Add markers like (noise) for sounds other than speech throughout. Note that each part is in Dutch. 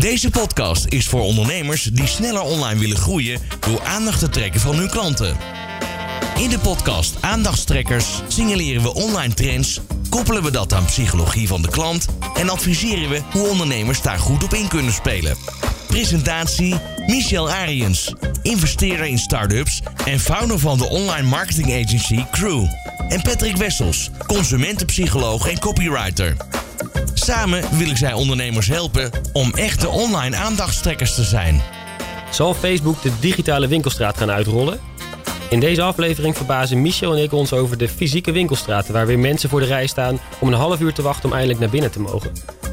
Deze podcast is voor ondernemers die sneller online willen groeien door aandacht te trekken van hun klanten. In de podcast Aandachtstrekkers signaleren we online trends, koppelen we dat aan psychologie van de klant en adviseren we hoe ondernemers daar goed op in kunnen spelen. Presentatie Michel Ariens, investeerder in start-ups en founder van de online marketing agency Crew. En Patrick Wessels, consumentenpsycholoog en copywriter. Samen willen zij ondernemers helpen om echte online aandachtstrekkers te zijn. Zal Facebook de digitale winkelstraat gaan uitrollen? In deze aflevering verbazen Michel en ik ons over de fysieke winkelstraten... waar weer mensen voor de rij staan om een half uur te wachten om eindelijk naar binnen te mogen.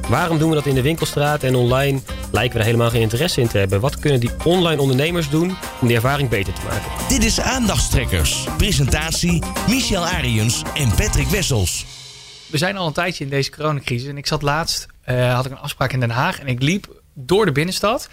Waarom doen we dat in de winkelstraat en online lijken we er helemaal geen interesse in te hebben? Wat kunnen die online ondernemers doen om die ervaring beter te maken? Dit is Aandachtstrekkers. Presentatie Michel Ariens en Patrick Wessels. We zijn al een tijdje in deze coronacrisis. En ik zat laatst, eh, had ik een afspraak in Den Haag. En ik liep door de binnenstad.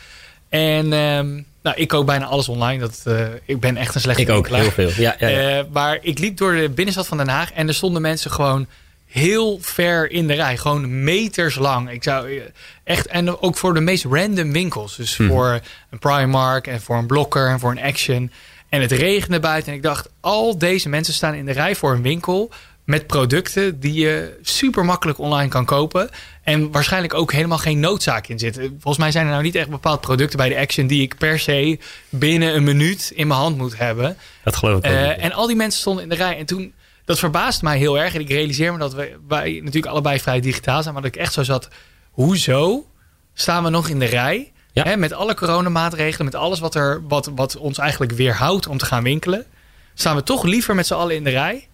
En ehm, nou, ik koop bijna alles online. Dat, eh, ik ben echt een slechte Ik ook, heel veel. Ja, ja, ja. Eh, maar ik liep door de binnenstad van Den Haag. En er stonden mensen gewoon heel ver in de rij. Gewoon meters lang. Ik zou echt, en ook voor de meest random winkels. Dus Mhm. voor een Primark en voor een Blokker en voor een Action. En het regende buiten. En ik dacht, al deze mensen staan in de rij voor een winkel met producten die je super makkelijk online kan kopen. En waarschijnlijk ook helemaal geen noodzaak in zit. Volgens mij zijn er nou niet echt bepaald producten bij de Action die ik per se binnen een minuut in mijn hand moet hebben. dat geloof ik. Eh, en al die mensen stonden in de rij. En toen, dat verbaasde mij heel erg. En ik realiseer me dat wij, wij natuurlijk allebei vrij digitaal zijn. Maar dat ik echt zo zat, hoezo staan we nog in de rij? Ja. Hè, met alle coronamaatregelen, met alles wat, er, wat, wat ons eigenlijk weerhoudt om te gaan winkelen. Staan we toch liever met z'n allen in de rij.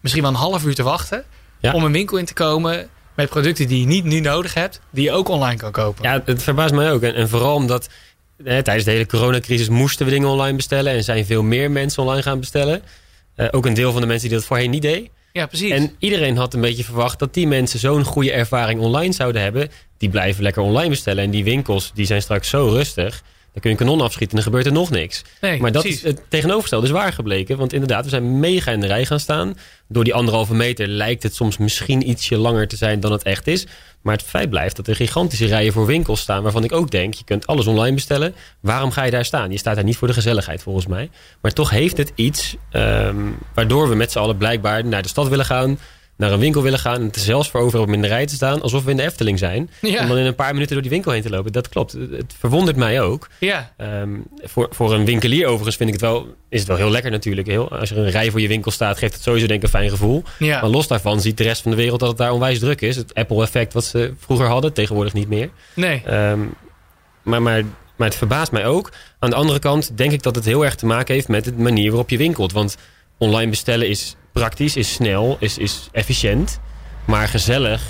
Misschien wel een half uur te wachten. Ja. Om een winkel in te komen met producten die je niet nu nodig hebt. Die je ook online kan kopen. Ja, het verbaast mij ook. En, en vooral omdat hè, tijdens de hele coronacrisis moesten we dingen online bestellen. En zijn veel meer mensen online gaan bestellen. Eh, ook een deel van de mensen die dat voorheen niet deed. Ja, precies. En iedereen had een beetje verwacht dat die mensen zo'n goede ervaring online zouden hebben. Die blijven lekker online bestellen. En die winkels die zijn straks zo rustig. Dan kun je een kanon afschieten en dan gebeurt er nog niks. nee, maar dat precies. is het tegenovergestelde is waar gebleken. Want inderdaad, we zijn mega in de rij gaan staan. Door die anderhalve meter lijkt het soms misschien ietsje langer te zijn dan het echt is. Maar het feit blijft dat er gigantische rijen voor winkels staan. Waarvan ik ook denk, je kunt alles online bestellen. Waarom ga je daar staan? Je staat daar niet voor de gezelligheid volgens mij. Maar toch heeft het iets ehm, waardoor we met z'n allen blijkbaar naar de stad willen gaan. Naar een winkel willen gaan. En het zelfs voor over om in de rij te staan. Alsof we in de Efteling zijn. Ja. Om dan in een paar minuten door die winkel heen te lopen. Dat klopt. Het verwondert mij ook. ja. Ehm, voor, voor een winkelier overigens vind ik het wel, is het wel heel lekker natuurlijk. Heel, als er een rij voor je winkel staat, geeft het sowieso denk ik een fijn gevoel. Ja. Maar los daarvan ziet de rest van de wereld dat het daar onwijs druk is. Het Apple-effect wat ze vroeger hadden, tegenwoordig niet meer. Nee. Ehm, maar, maar, maar het verbaast mij ook. Aan de andere kant denk ik dat het heel erg te maken heeft met de manier waarop je winkelt. Want online bestellen is praktisch, is snel, is, is efficiënt. Maar gezellig,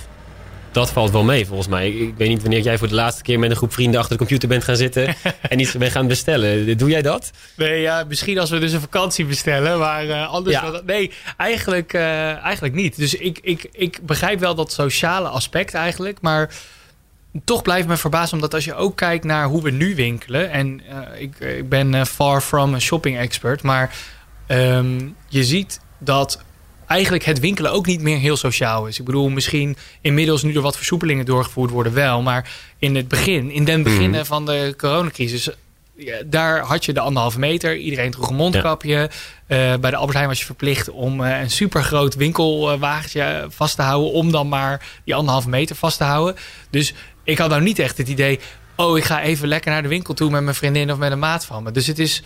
dat valt wel mee volgens mij. Ik, ik weet niet wanneer jij voor de laatste keer met een groep vrienden achter de computer bent gaan zitten. (laughs) en iets bent gaan bestellen. Doe jij dat? Nee, ja, misschien als we dus een vakantie bestellen, maar eh, anders... Ja. nee, eigenlijk, eh, eigenlijk niet. Dus ik, ik, ik begrijp wel dat sociale aspect eigenlijk, maar toch blijft me verbazen, omdat als je ook kijkt naar hoe we nu winkelen, en eh, ik, ik ben eh, far from een shopping expert, maar ehm, je ziet dat eigenlijk het winkelen ook niet meer heel sociaal is. Ik bedoel, misschien inmiddels nu er wat versoepelingen doorgevoerd worden wel, maar in het begin, in den beginnen van de coronacrisis, ja, daar had je de anderhalve meter. Iedereen droeg een mondkapje. Eh, bij de Albert Heijn was je verplicht om eh, een supergroot winkelwagentje vast te houden. Om dan maar die anderhalve meter vast te houden. Dus ik had nou niet echt het idee... oh, ik ga even lekker naar de winkel toe met mijn vriendin of met een maat van me. Dus het is...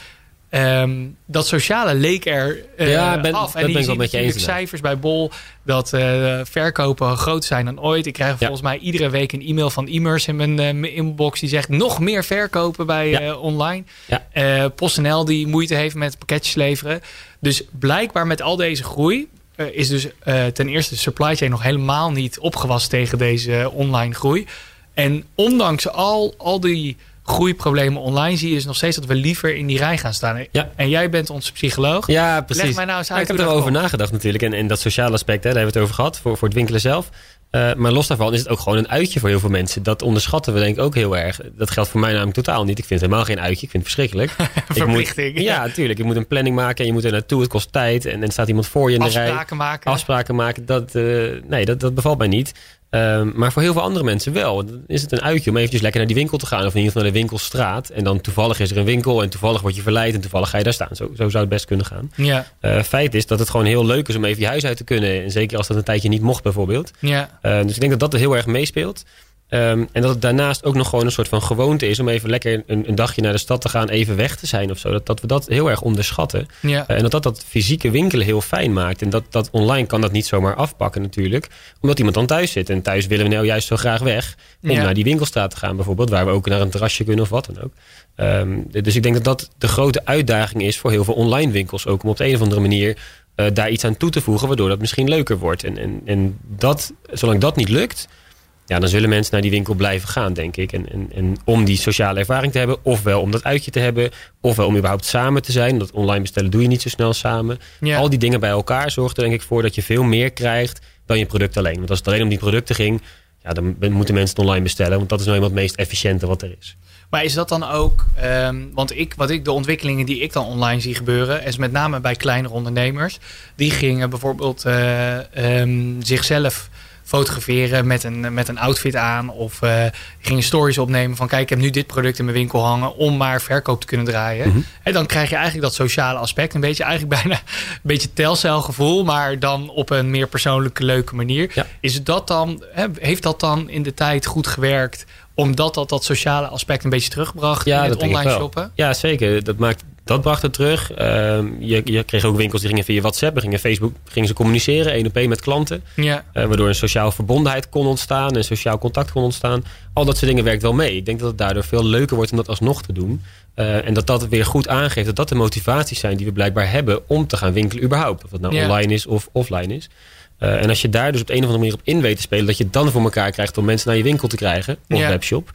ehm, dat sociale leek er eh, Ja, ben- af. dat En ben je ik wel ziet met je eens, cijfers bij Bol dat eh, verkopen groter zijn dan ooit. Ik krijg volgens mij iedere week een e-mail van e-mails in mijn, eh, mijn inbox die zegt nog meer verkopen bij Ja. online. Ja. PostNL die moeite heeft met pakketjes leveren. Dus blijkbaar met al deze groei is dus ten eerste de supply chain nog helemaal niet opgewassen tegen deze online groei. En ondanks al, al die groeiproblemen online zie, is nog steeds dat we liever in die rij gaan staan. Ja. En jij bent onze psycholoog. Ja, precies. Leg mij nou eens Ja, uit ik heb erover nagedacht natuurlijk. En, en dat sociale aspect, hè, daar hebben we het over gehad. Voor, voor het winkelen zelf. Eh, maar los daarvan is het ook gewoon een uitje voor heel veel mensen. Dat onderschatten we denk ik ook heel erg. Dat geldt voor mij namelijk totaal niet. Ik vind het helemaal geen uitje. Ik vind het verschrikkelijk. (laughs) Ik Verplichting. Moet, ja, natuurlijk. Je moet een planning maken en je moet er naartoe. Het kost tijd. En dan staat iemand voor je in de rij. Afspraken maken. Afspraken maken. Dat, eh, nee, dat, dat bevalt mij niet. Ehm, maar voor heel veel andere mensen wel. Dan is het een uitje om eventjes lekker naar die winkel te gaan. Of in ieder geval naar de winkelstraat. En dan toevallig is er een winkel. En toevallig word je verleid. En toevallig ga je daar staan. Zo, zo zou het best kunnen gaan. Ja, Eh, feit is dat het gewoon heel leuk is om even je huis uit te kunnen. En zeker als dat een tijdje niet mocht bijvoorbeeld. ja. Eh, dus ik denk dat dat er heel erg meespeelt. Ehm, en dat het daarnaast ook nog gewoon een soort van gewoonte is... om even lekker een, een dagje naar de stad te gaan, even weg te zijn of zo. Dat, dat we dat heel erg onderschatten. ja. Eh, en dat dat dat fysieke winkelen heel fijn maakt. En dat, dat online kan dat niet zomaar afpakken natuurlijk. Omdat iemand dan thuis zit. En thuis willen we nou juist zo graag weg. Om Ja. naar die winkelstraat te gaan bijvoorbeeld. Waar we ook naar een terrasje kunnen of wat dan ook. Ehm, dus ik denk dat dat de grote uitdaging is voor heel veel online winkels. Ook om op de een of andere manier eh, daar iets aan toe te voegen. Waardoor dat misschien leuker wordt. En, en, en dat, zolang dat niet lukt... Ja, dan zullen mensen naar die winkel blijven gaan, denk ik. En, en, en om die sociale ervaring te hebben, ofwel om dat uitje te hebben, ofwel om überhaupt samen te zijn. Dat online bestellen doe je niet zo snel samen. Ja. Al die dingen bij elkaar zorgt er denk ik voor dat je veel meer krijgt dan je product alleen. Want als het alleen om die producten ging, ja, dan moeten mensen het online bestellen. Want dat is nou eenmaal het meest efficiënte wat er is. Maar is dat dan ook, ehm, want ik, wat ik, de ontwikkelingen die ik dan online zie gebeuren, is met name bij kleinere ondernemers. Die gingen bijvoorbeeld eh, ehm, zichzelf fotograferen met een, met een outfit aan. Of eh, gingen stories opnemen van kijk, ik heb nu dit product in mijn winkel hangen om maar verkoop te kunnen draaien. Mhm. En dan krijg je eigenlijk dat sociale aspect. Een beetje eigenlijk (laughs) bijna een beetje telcelgevoel, maar dan op een meer persoonlijke, leuke manier. Ja. Is dat dan, heeft dat dan in de tijd goed gewerkt? Omdat dat dat sociale aspect een beetje terugbracht in het denk ik online wel. shoppen? Ja, zeker. Dat, maakt, dat bracht het terug. Ehm, je, je kreeg ook winkels die gingen via WhatsApp, gingen Facebook, gingen ze communiceren, één op één met klanten. Ja, Eh, waardoor een sociaal verbondenheid kon ontstaan en sociaal contact kon ontstaan. Al dat soort dingen werkt wel mee. Ik denk dat het daardoor veel leuker wordt om dat alsnog te doen. Eh, en dat dat weer goed aangeeft dat dat de motivaties zijn die we blijkbaar hebben om te gaan winkelen überhaupt. Of dat nou Ja. online is of offline is. Eh, en als je daar dus op de een of andere manier op in weet te spelen, dat je het dan voor elkaar krijgt om mensen naar je winkel te krijgen of Ja. webshop.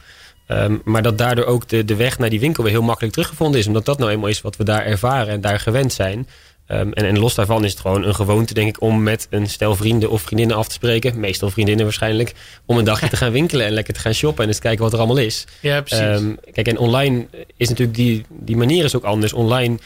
Ehm, maar dat daardoor ook de, de weg naar die winkel weer heel makkelijk teruggevonden is. Omdat dat nou eenmaal is wat we daar ervaren en daar gewend zijn. Ehm, en, en los daarvan is het gewoon een gewoonte, denk ik, om met een stel vrienden of vriendinnen af te spreken. Meestal vriendinnen waarschijnlijk. Om een dagje te gaan winkelen en lekker te gaan shoppen en eens kijken wat er allemaal is. ja precies. Ehm, kijk, en online is natuurlijk die, die manier is ook anders. Online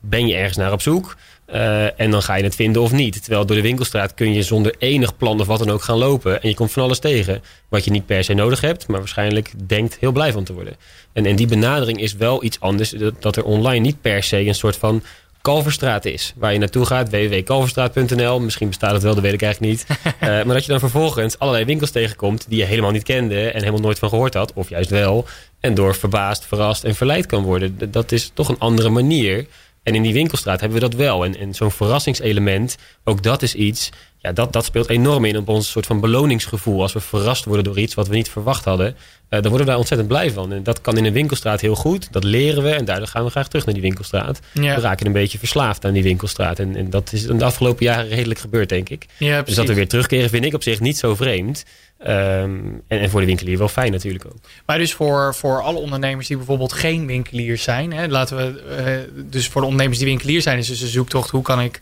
ben je ergens naar op zoek. Eh, en dan ga je het vinden of niet. Terwijl door de winkelstraat kun je zonder enig plan of wat dan ook gaan lopen. En je komt van alles tegen. Wat je niet per se nodig hebt. Maar waarschijnlijk denkt heel blij van te worden. En, en die benadering is wel iets anders. Dat, dat er online niet per se een soort van Kalverstraat is. Waar je naartoe gaat, www.kalverstraat.nl. Misschien bestaat het wel, dat weet ik eigenlijk niet. (laughs) Eh, maar dat je dan vervolgens allerlei winkels tegenkomt... die je helemaal niet kende en helemaal nooit van gehoord had. Of juist wel. En door verbaasd, verrast en verleid kan worden. Dat is toch een andere manier. En in die winkelstraat hebben we dat wel. En, en zo'n verrassingselement, ook dat is iets... Ja, dat, dat speelt enorm in op ons soort van beloningsgevoel. Als we verrast worden door iets wat we niet verwacht hadden... eh, dan worden we daar ontzettend blij van. En dat kan in een winkelstraat heel goed. Dat leren we en daardoor gaan we graag terug naar die winkelstraat. ja. We raken een beetje verslaafd aan die winkelstraat. En, en dat is in de afgelopen jaren redelijk gebeurd, denk ik. ja, Dus dat we weer terugkeren vind ik op zich niet zo vreemd. Ehm, en, en voor de winkelier wel fijn natuurlijk ook. Maar dus voor, voor alle ondernemers die bijvoorbeeld geen winkeliers zijn. Hè, laten we, eh, dus voor de ondernemers die winkelier zijn, is dus een zoektocht. Hoe kan ik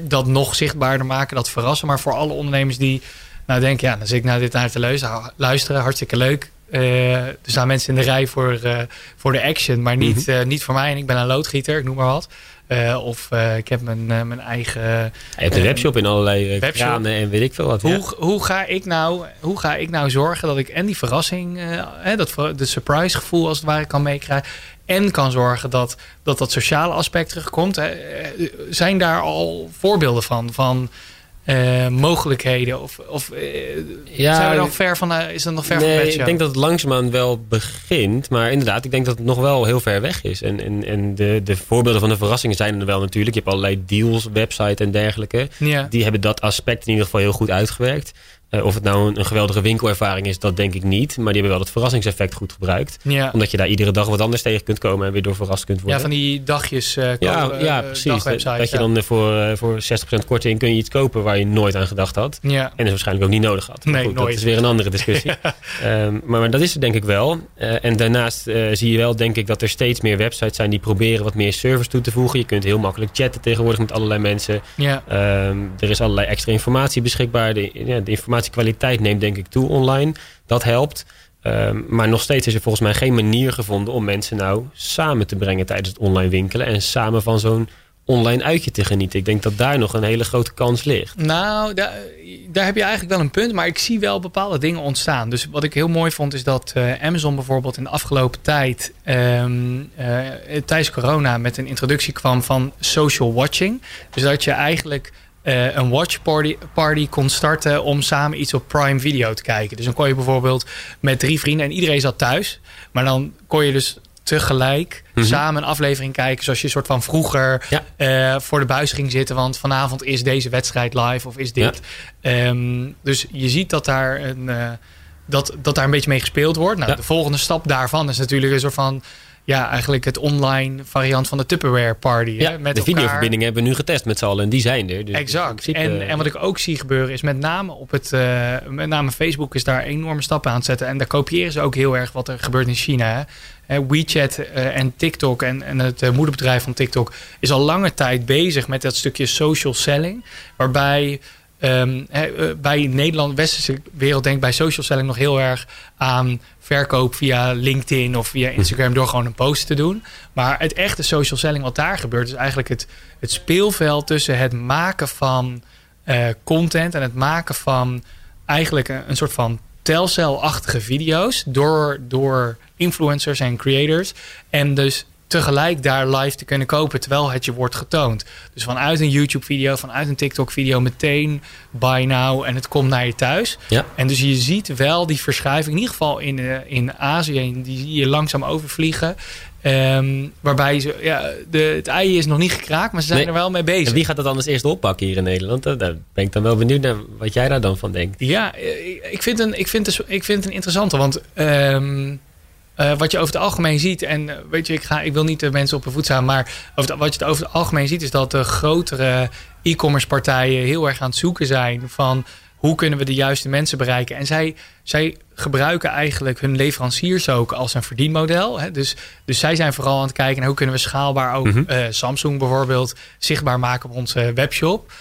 dat nog zichtbaarder maken, dat verrassen. Maar voor alle ondernemers die nou denken, ja, dan zit ik naar dit naar te luisteren. hartstikke leuk. Eh, er staan mensen in de rij voor, eh, voor de action, maar niet, eh, niet voor mij. En ik ben een loodgieter, ik noem maar wat. Eh, of eh, ik heb mijn, eh, mijn eigen Je hebt een webshop in allerlei webshop. en weet ik veel wat. ja. Hoe, hoe, ga ik nou, hoe ga ik nou zorgen dat ik en die verrassing, eh, dat de surprise gevoel als het ware kan meekrijgen. En kan zorgen dat dat, dat sociale aspect terugkomt. Hè. Zijn daar al voorbeelden van? Van eh, mogelijkheden? Of, of Ja, zijn we nog ver van, eh, is dat nog ver van nee, bedshow? ik denk dat het langzaamaan wel begint. Maar inderdaad, ik denk dat het nog wel heel ver weg is. En, en, en de, de voorbeelden van de verrassingen zijn er wel natuurlijk. Je hebt allerlei deals, website en dergelijke. Ja, Die hebben dat aspect in ieder geval heel goed uitgewerkt. Eh, of het nou een, een, geweldige winkelervaring is, dat denk ik niet. Maar die hebben wel het verrassingseffect goed gebruikt. Ja. Omdat je daar iedere dag wat anders tegen kunt komen en weer door verrast kunt worden. Ja, van die dagjes. Uh, ja, ja, precies. Dat je dan voor, voor 60% korting kun je iets kopen waar je nooit aan gedacht had. Ja. En dat waarschijnlijk ook niet nodig had. Nee, goed, nooit. Dat is weer een andere discussie. (laughs) um, maar, maar, dat is het denk ik wel. En daarnaast zie je wel denk ik dat er steeds meer websites zijn die proberen wat meer service toe te voegen. Je kunt heel makkelijk chatten tegenwoordig met allerlei mensen. Ja. Um, er is allerlei extra informatie beschikbaar. De, ja, de informatiekwaliteit neemt denk ik toe online. Dat helpt. Um, maar nog steeds is er volgens mij geen manier gevonden om mensen nou samen te brengen tijdens het online winkelen. En samen van zo'n online uitje te genieten. Ik denk dat daar nog een hele grote kans ligt. Nou, daar, daar heb je eigenlijk wel een punt. Maar ik zie wel bepaalde dingen ontstaan. Dus wat ik heel mooi vond is dat uh, Amazon bijvoorbeeld in de afgelopen tijd... Um, uh, tijdens corona met een introductie kwam van social watching. Dus dat je eigenlijk... Uh, een watch party, party kon starten om samen iets op Prime Video te kijken. Dus dan kon je bijvoorbeeld met drie vrienden en iedereen zat thuis. Maar dan kon je dus tegelijk mm -hmm. samen een aflevering kijken. Zoals je soort van vroeger ja. uh, voor de buis ging zitten. Want vanavond is deze wedstrijd live of is dit. Ja. Um, dus je ziet dat daar een... Uh, dat, dat daar een beetje mee gespeeld wordt. Nou, Ja. De volgende stap daarvan is natuurlijk een soort van... Ja, eigenlijk het online variant van de Tupperware party. Ja, hè, met de elkaar. videoverbindingen hebben we nu getest met z'n allen. En die zijn er. Dus Exact. in principe, En, en wat ik ook zie gebeuren is met name op het, uh, met name Facebook is daar enorme stappen aan het zetten. En daar kopiëren ze ook heel erg wat er gebeurt in China. Hè. WeChat uh, en TikTok en, en het uh, moederbedrijf van TikTok is al lange tijd bezig met dat stukje social selling. Waarbij um, he, bij Nederland, westerse wereld denkt bij social selling nog heel erg aan verkoop via LinkedIn of via Instagram door gewoon een post te doen. Maar het echte social selling wat daar gebeurt is eigenlijk het, het speelveld tussen het maken van uh, content en het maken van eigenlijk een, een soort van telcelachtige video's door, door influencers en creators. En dus tegelijk daar live te kunnen kopen terwijl het je wordt getoond. Dus vanuit een YouTube video, vanuit een TikTok video meteen buy now en het komt naar je thuis. Ja. En dus je ziet wel die verschuiving, in ieder geval in, uh, in Azië, die zie je langzaam overvliegen. Um, waarbij ze, ja, de, het ei is nog niet gekraakt, maar ze zijn Nee. er wel mee bezig. En wie gaat dat anders eerst oppakken hier in Nederland? Daar ben ik dan wel benieuwd naar wat jij daar dan van denkt. Ja, eh, ik vind, een, ik vind, dus, ik vind het een interessante, want um, uh, wat je over het algemeen ziet, en uh, weet je, ik, ga, ik wil niet de mensen op hun voet staan, maar over het, wat je over het algemeen ziet, is dat de grotere e-commerce partijen heel erg aan het zoeken zijn van hoe kunnen we de juiste mensen bereiken. En zij, zij gebruiken eigenlijk hun leveranciers ook als een verdienmodel. Hè? Dus, dus zij zijn vooral aan het kijken naar hoe kunnen we schaalbaar ook Mhm. uh, Samsung bijvoorbeeld zichtbaar maken op onze webshop.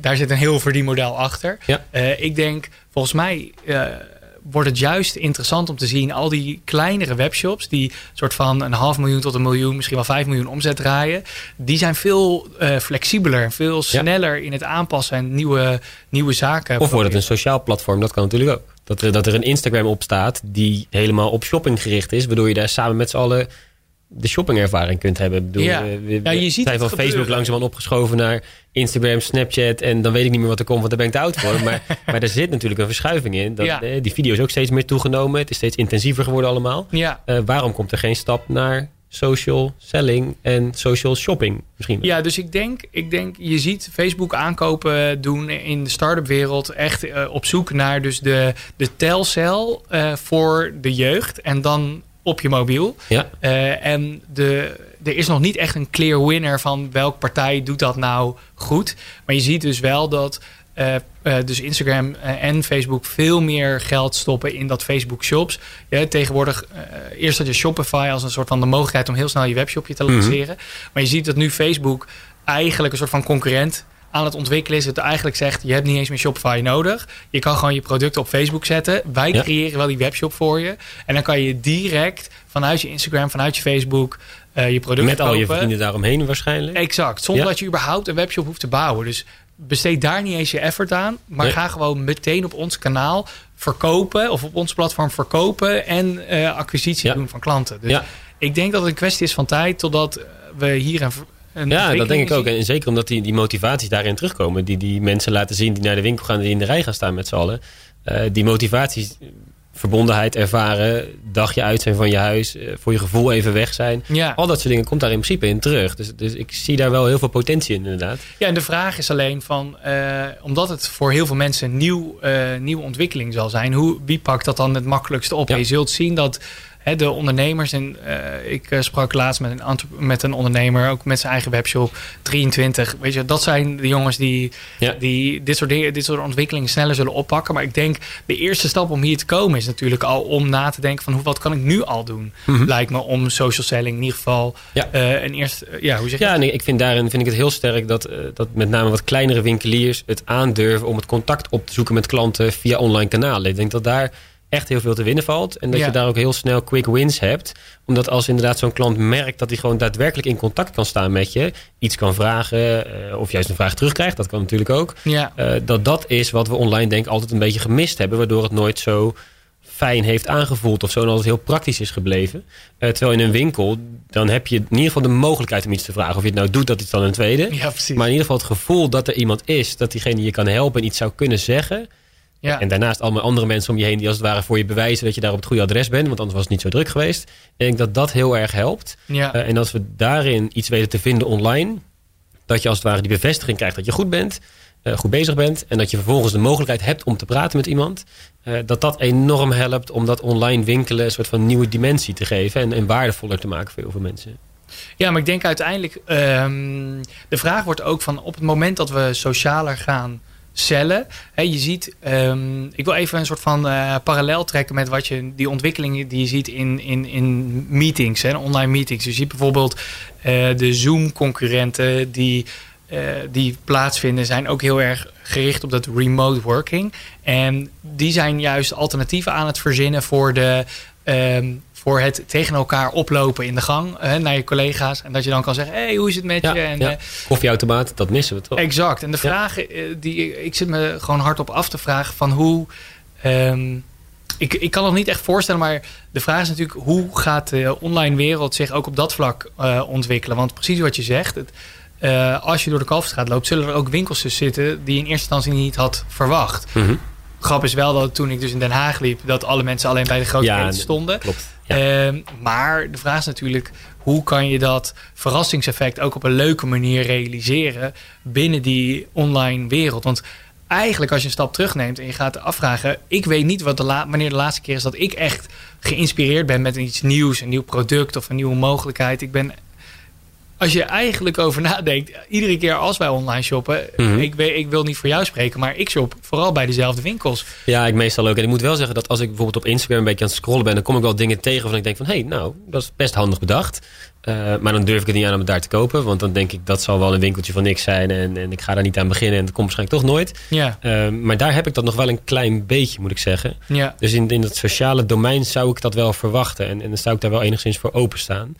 Daar zit een heel verdienmodel achter. Ja. Ik denk, volgens mij wordt het juist interessant om te zien... al die kleinere webshops die soort van een half miljoen tot een miljoen... misschien wel vijf miljoen omzet draaien... die zijn veel uh, flexibeler, veel sneller in het aanpassen... en nieuwe, nieuwe zaken. Of wordt het een sociaal platform, dat kan natuurlijk ook. Dat er, dat er een Instagram op staat die helemaal op shopping gericht is... waardoor je daar samen met z'n allen de shoppingervaring kunt hebben. Ik bedoel, Ja. we, Ja, je ziet zijn van Facebook langzamerhand opgeschoven naar Instagram, Snapchat... en dan weet ik niet meer wat er komt, want daar ben ik te oud voor. maar, (laughs) maar er zit natuurlijk een verschuiving in. Dat, Ja. eh, Die video is ook steeds meer toegenomen. Het is steeds intensiever geworden allemaal. Ja. Uh, waarom komt er geen stap naar social selling en social shopping misschien? Ja, dus ik denk, ik denk, je ziet Facebook aankopen doen in de start-up wereld echt uh, op zoek naar dus de, de telcel uh, voor de jeugd en dan op je mobiel. Ja. Uh, en de, er is nog niet echt een clear winner van welke partij doet dat nou goed. Maar je ziet dus wel dat uh, uh, dus Instagram en Facebook veel meer geld stoppen in dat Facebook Shops. Ja, tegenwoordig, uh, eerst had je Shopify als een soort van de mogelijkheid om heel snel je webshopje te lanceren. Mm -hmm. Maar je ziet dat nu Facebook eigenlijk een soort van concurrent aan het ontwikkelen is. Het eigenlijk zegt, je hebt niet eens meer Shopify nodig. Je kan gewoon je producten op Facebook zetten. Wij ja. creëren wel die webshop voor je. En dan kan je direct vanuit je Instagram, vanuit je Facebook... Uh, je product Met kopen. al je vrienden daaromheen waarschijnlijk. Exact, zonder ja. dat je überhaupt een webshop hoeft te bouwen. Dus besteed daar niet eens je effort aan. Maar nee. ga gewoon meteen op ons kanaal verkopen... of op ons platform verkopen en uh, acquisitie ja. doen van klanten. Dus ja. ik denk dat het een kwestie is van tijd... totdat we hier een, Ja, dat denk ik ook. En zeker omdat die, die motivaties daarin terugkomen. Die die mensen laten zien die naar de winkel gaan... die in de rij gaan staan met z'n allen. Uh, die motivaties verbondenheid ervaren, dagje uit zijn van je huis, eh, voor je gevoel even weg zijn. Ja. Al dat soort dingen komt daar in principe in terug. Dus, dus ik zie daar wel heel veel potentie in, inderdaad. Ja, en de vraag is alleen van, eh, omdat het voor heel veel mensen een nieuw, eh, nieuwe ontwikkeling zal zijn, hoe, wie pakt dat dan het makkelijkste op? Ja. Je zult zien dat de ondernemers, en eh, ik eh, sprak laatst met een, met een ondernemer, ook met zijn eigen webshop, 23, weet je, dat zijn de jongens die, Ja. die dit, soort dingen, dit soort ontwikkelingen sneller zullen oppakken. Maar ik denk, de eerste stap om hier te komen is natuurlijk al om na te denken van, hoe, wat kan ik nu al doen? Lijkt me om social selling in ieder geval Mhm. Ja. eh, een eerste, ja, hoe zeg je Ja, en ik vind daarin vind ik het heel sterk dat, dat met name wat kleinere winkeliers het aandurven om het contact op te zoeken met klanten via online kanalen. Ik denk dat daar echt heel veel te winnen valt. En dat Ja. je daar ook heel snel quick wins hebt. Omdat als inderdaad zo'n klant merkt dat hij gewoon daadwerkelijk in contact kan staan met je, iets kan vragen, eh, of juist een vraag terugkrijgt, dat kan natuurlijk ook. Ja. Eh, dat dat is wat we online denk ik altijd een beetje gemist hebben, waardoor het nooit zo fijn heeft aangevoeld of zo en altijd heel praktisch is gebleven. Eh, terwijl in een winkel, dan heb je in ieder geval de mogelijkheid om iets te vragen. Of je het nou doet, dat is dan een tweede. Ja, precies. Maar in ieder geval het gevoel dat er iemand is, dat diegene je kan helpen en iets zou kunnen zeggen. Ja. En daarnaast allemaal andere mensen om je heen die als het ware voor je bewijzen dat je daar op het goede adres bent. Want anders was het niet zo druk geweest. Ik denk dat dat heel erg helpt. ja. Eh, en als we daarin iets weten te vinden online, dat je als het ware die bevestiging krijgt dat je goed bent, eh, goed bezig bent. En dat je vervolgens de mogelijkheid hebt om te praten met iemand. eh, dat dat enorm helpt om dat online winkelen een soort van nieuwe dimensie te geven. En, en waardevoller te maken voor heel veel mensen. Ja, maar ik denk uiteindelijk, ehm, de vraag wordt ook van op het moment dat we socialer gaan cellen. Je ziet, ehm, ik wil even een soort van eh, parallel trekken met wat je, die ontwikkelingen die je ziet in, in, in meetings, hè, online meetings. Je ziet bijvoorbeeld eh, de Zoom-concurrenten die, eh, die plaatsvinden, zijn ook heel erg gericht op dat remote working. En die zijn juist alternatieven aan het verzinnen voor de. Ehm, voor het tegen elkaar oplopen in de gang hè, naar je collega's. En dat je dan kan zeggen: hey, hoe is het met Ja, je? En, ja. eh, Koffieautomaat, dat missen we toch? Exact. En de vraag eh, die ik zit me gewoon hardop af te vragen van hoe. ehm, ik, ik kan het niet echt voorstellen, maar de vraag is natuurlijk hoe gaat de online wereld zich ook op dat vlak eh, ontwikkelen? Want precies wat je zegt, het, als je door de Kalverstraat loopt, zullen er ook winkels zitten die je in eerste instantie niet had verwacht. Mhm. Grap is wel dat toen ik dus in Den Haag liep, dat alle mensen alleen bij de grote Ja, stonden. Klopt. Ja. Ehm, maar de vraag is natuurlijk, hoe kan je dat verrassingseffect ook op een leuke manier realiseren binnen die online wereld? Want eigenlijk als je een stap terugneemt en je gaat afvragen, ik weet niet wat de wanneer de laatste keer is dat ik echt geïnspireerd ben met iets nieuws, een nieuw product of een nieuwe mogelijkheid. Ik ben als je eigenlijk over nadenkt, iedere keer als wij online shoppen, Mhm. ik, wil niet voor jou spreken, maar ik shop vooral bij dezelfde winkels. Ja, ik meestal ook. En ik moet wel zeggen dat als ik bijvoorbeeld op Instagram een beetje aan het scrollen ben, dan kom ik wel dingen tegen waarvan ik denk van, hé, hey, nou, dat is best handig bedacht. Eh, maar dan durf ik het niet aan om het daar te kopen, want dan denk ik dat zal wel een winkeltje van niks zijn en, en ik ga daar niet aan beginnen en dat komt waarschijnlijk toch nooit. Ja, Eh, maar daar heb ik dat nog wel een klein beetje, moet ik zeggen. ja, Dus in, in dat sociale domein zou ik dat wel verwachten. En, en dan zou ik daar wel enigszins voor openstaan.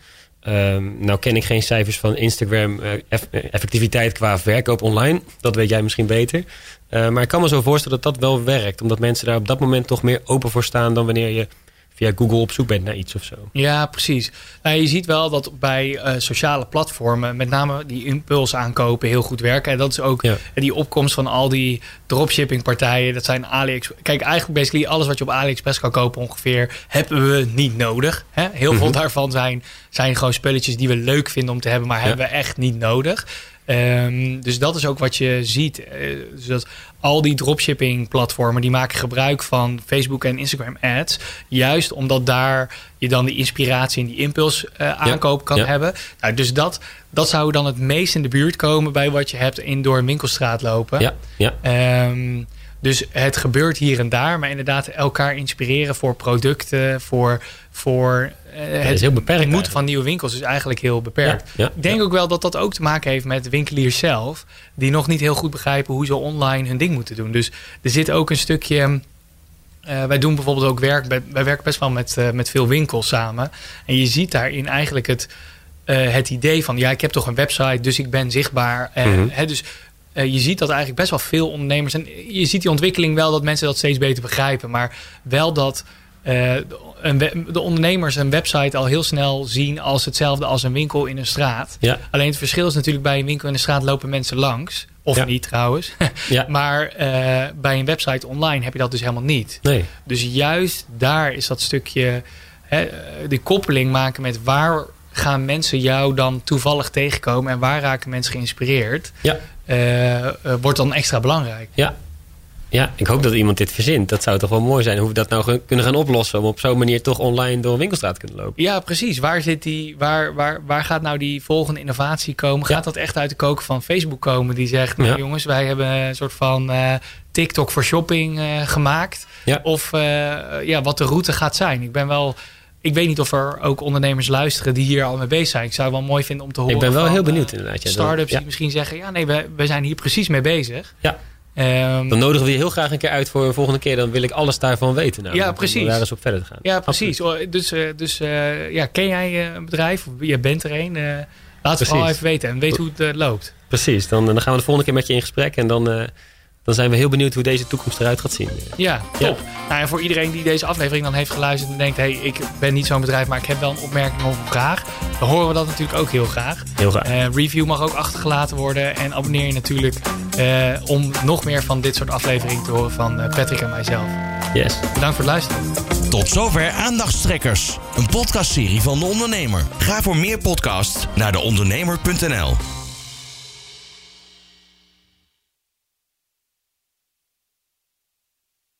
Ehm nou ken ik geen cijfers van Instagram eh, eh, effectiviteit qua verkoop online. Dat weet jij misschien beter. Eh, maar ik kan me zo voorstellen dat dat wel werkt. Omdat mensen daar op dat moment toch meer open voor staan... dan wanneer je via Google op zoek bent naar iets of zo. Ja, precies. Nou, je ziet wel dat bij eh, sociale platformen, met name die impuls aankopen, heel goed werken. En dat is ook Ja. die opkomst van al die dropshipping partijen. Dat zijn AliExpress. Kijk, eigenlijk basically alles wat je op AliExpress kan kopen ongeveer, hebben we niet nodig. Hè? Heel veel Mhm. daarvan zijn, zijn gewoon spulletjes die we leuk vinden om te hebben, maar hebben we echt niet nodig. Ehm, dus dat is ook wat je ziet. Eh, dus dat al die dropshipping platformen die maken gebruik van Facebook en Instagram ads. Juist omdat daar je dan die inspiratie en die impuls eh, aankoop kan ja. hebben. Nou, dus dat, dat zou dan het meest in de buurt komen bij wat je hebt in door een winkelstraat lopen. Ja, ja. Ehm, dus het gebeurt hier en daar, maar inderdaad elkaar inspireren voor producten, voor, voor eh, het is heel beperkt eigenlijk. van nieuwe winkels is eigenlijk heel beperkt. Ja, ja, Ik denk ook wel dat dat ook te maken heeft met winkeliers zelf, die nog niet heel goed begrijpen hoe ze online hun ding moeten doen. Dus er zit ook een stukje. eh, wij doen bijvoorbeeld ook werk, wij werken best wel met, eh, met veel winkels samen. En je ziet daarin eigenlijk het, het idee van, ja, ik heb toch een website, dus ik ben zichtbaar. Eh, Mhm. hè, dus eh, je ziet dat eigenlijk best wel veel ondernemers. En je ziet die ontwikkeling wel dat mensen dat steeds beter begrijpen. Maar wel dat eh, een de ondernemers een website al heel snel zien als hetzelfde als een winkel in een straat. Ja. Alleen het verschil is natuurlijk bij een winkel in de straat lopen mensen langs. Of Ja. niet trouwens. (laughs) Ja. maar eh, bij een website online heb je dat dus helemaal niet. Nee. Dus juist daar is dat stukje, hè, die koppeling maken met waar gaan mensen jou dan toevallig tegenkomen en waar raken mensen geïnspireerd, Ja. Eh, eh, wordt dan extra belangrijk. Ja. Ja, ik hoop dat iemand dit verzint. Dat zou toch wel mooi zijn hoe we dat nou kunnen gaan oplossen. Om op zo'n manier toch online door een winkelstraat te kunnen lopen. Ja, precies. Waar, zit die, waar, waar, waar gaat nou die volgende innovatie komen? Ja. Gaat dat echt uit de koken van Facebook komen? Die zegt, nou Ja. jongens, wij hebben een soort van eh, TikTok voor shopping gemaakt. Ja. Of ja, wat de route gaat zijn. Ik ben wel... Ik weet niet of er ook ondernemers luisteren die hier al mee bezig zijn. Ik zou het wel mooi vinden om te horen. Ik ben wel van, heel benieuwd eh, inderdaad. Ja, Startups die misschien zeggen: ja, nee, we, we zijn hier precies mee bezig. Ja. Ehm, dan nodigen we je heel graag een keer uit voor een volgende keer. Dan wil ik alles daarvan weten. namelijk, Ja, om precies. daar eens op verder te gaan. ja, precies. Oh, Dus, eh, dus eh, ja, ken jij een bedrijf? Of je bent er een? laat het vooral Precies. even weten en weet hoe het loopt. Precies, dan, dan gaan we de volgende keer met je in gesprek. En dan, dan zijn we heel benieuwd hoe deze toekomst eruit gaat zien. Ja, top. Nou, en voor iedereen die deze aflevering dan heeft geluisterd en denkt: hé, hey, ik ben niet zo'n bedrijf, maar ik heb wel een opmerking of een vraag. Dan horen we dat natuurlijk ook heel graag. Heel graag. Eh, review mag ook achtergelaten worden. En abonneer je natuurlijk eh, om nog meer van dit soort afleveringen te horen van eh, Patrick en mijzelf. Yes. Bedankt voor het luisteren. Tot zover Aandachtstrekkers, een podcastserie van De Ondernemer. Ga voor meer podcasts naar deondernemer.nl.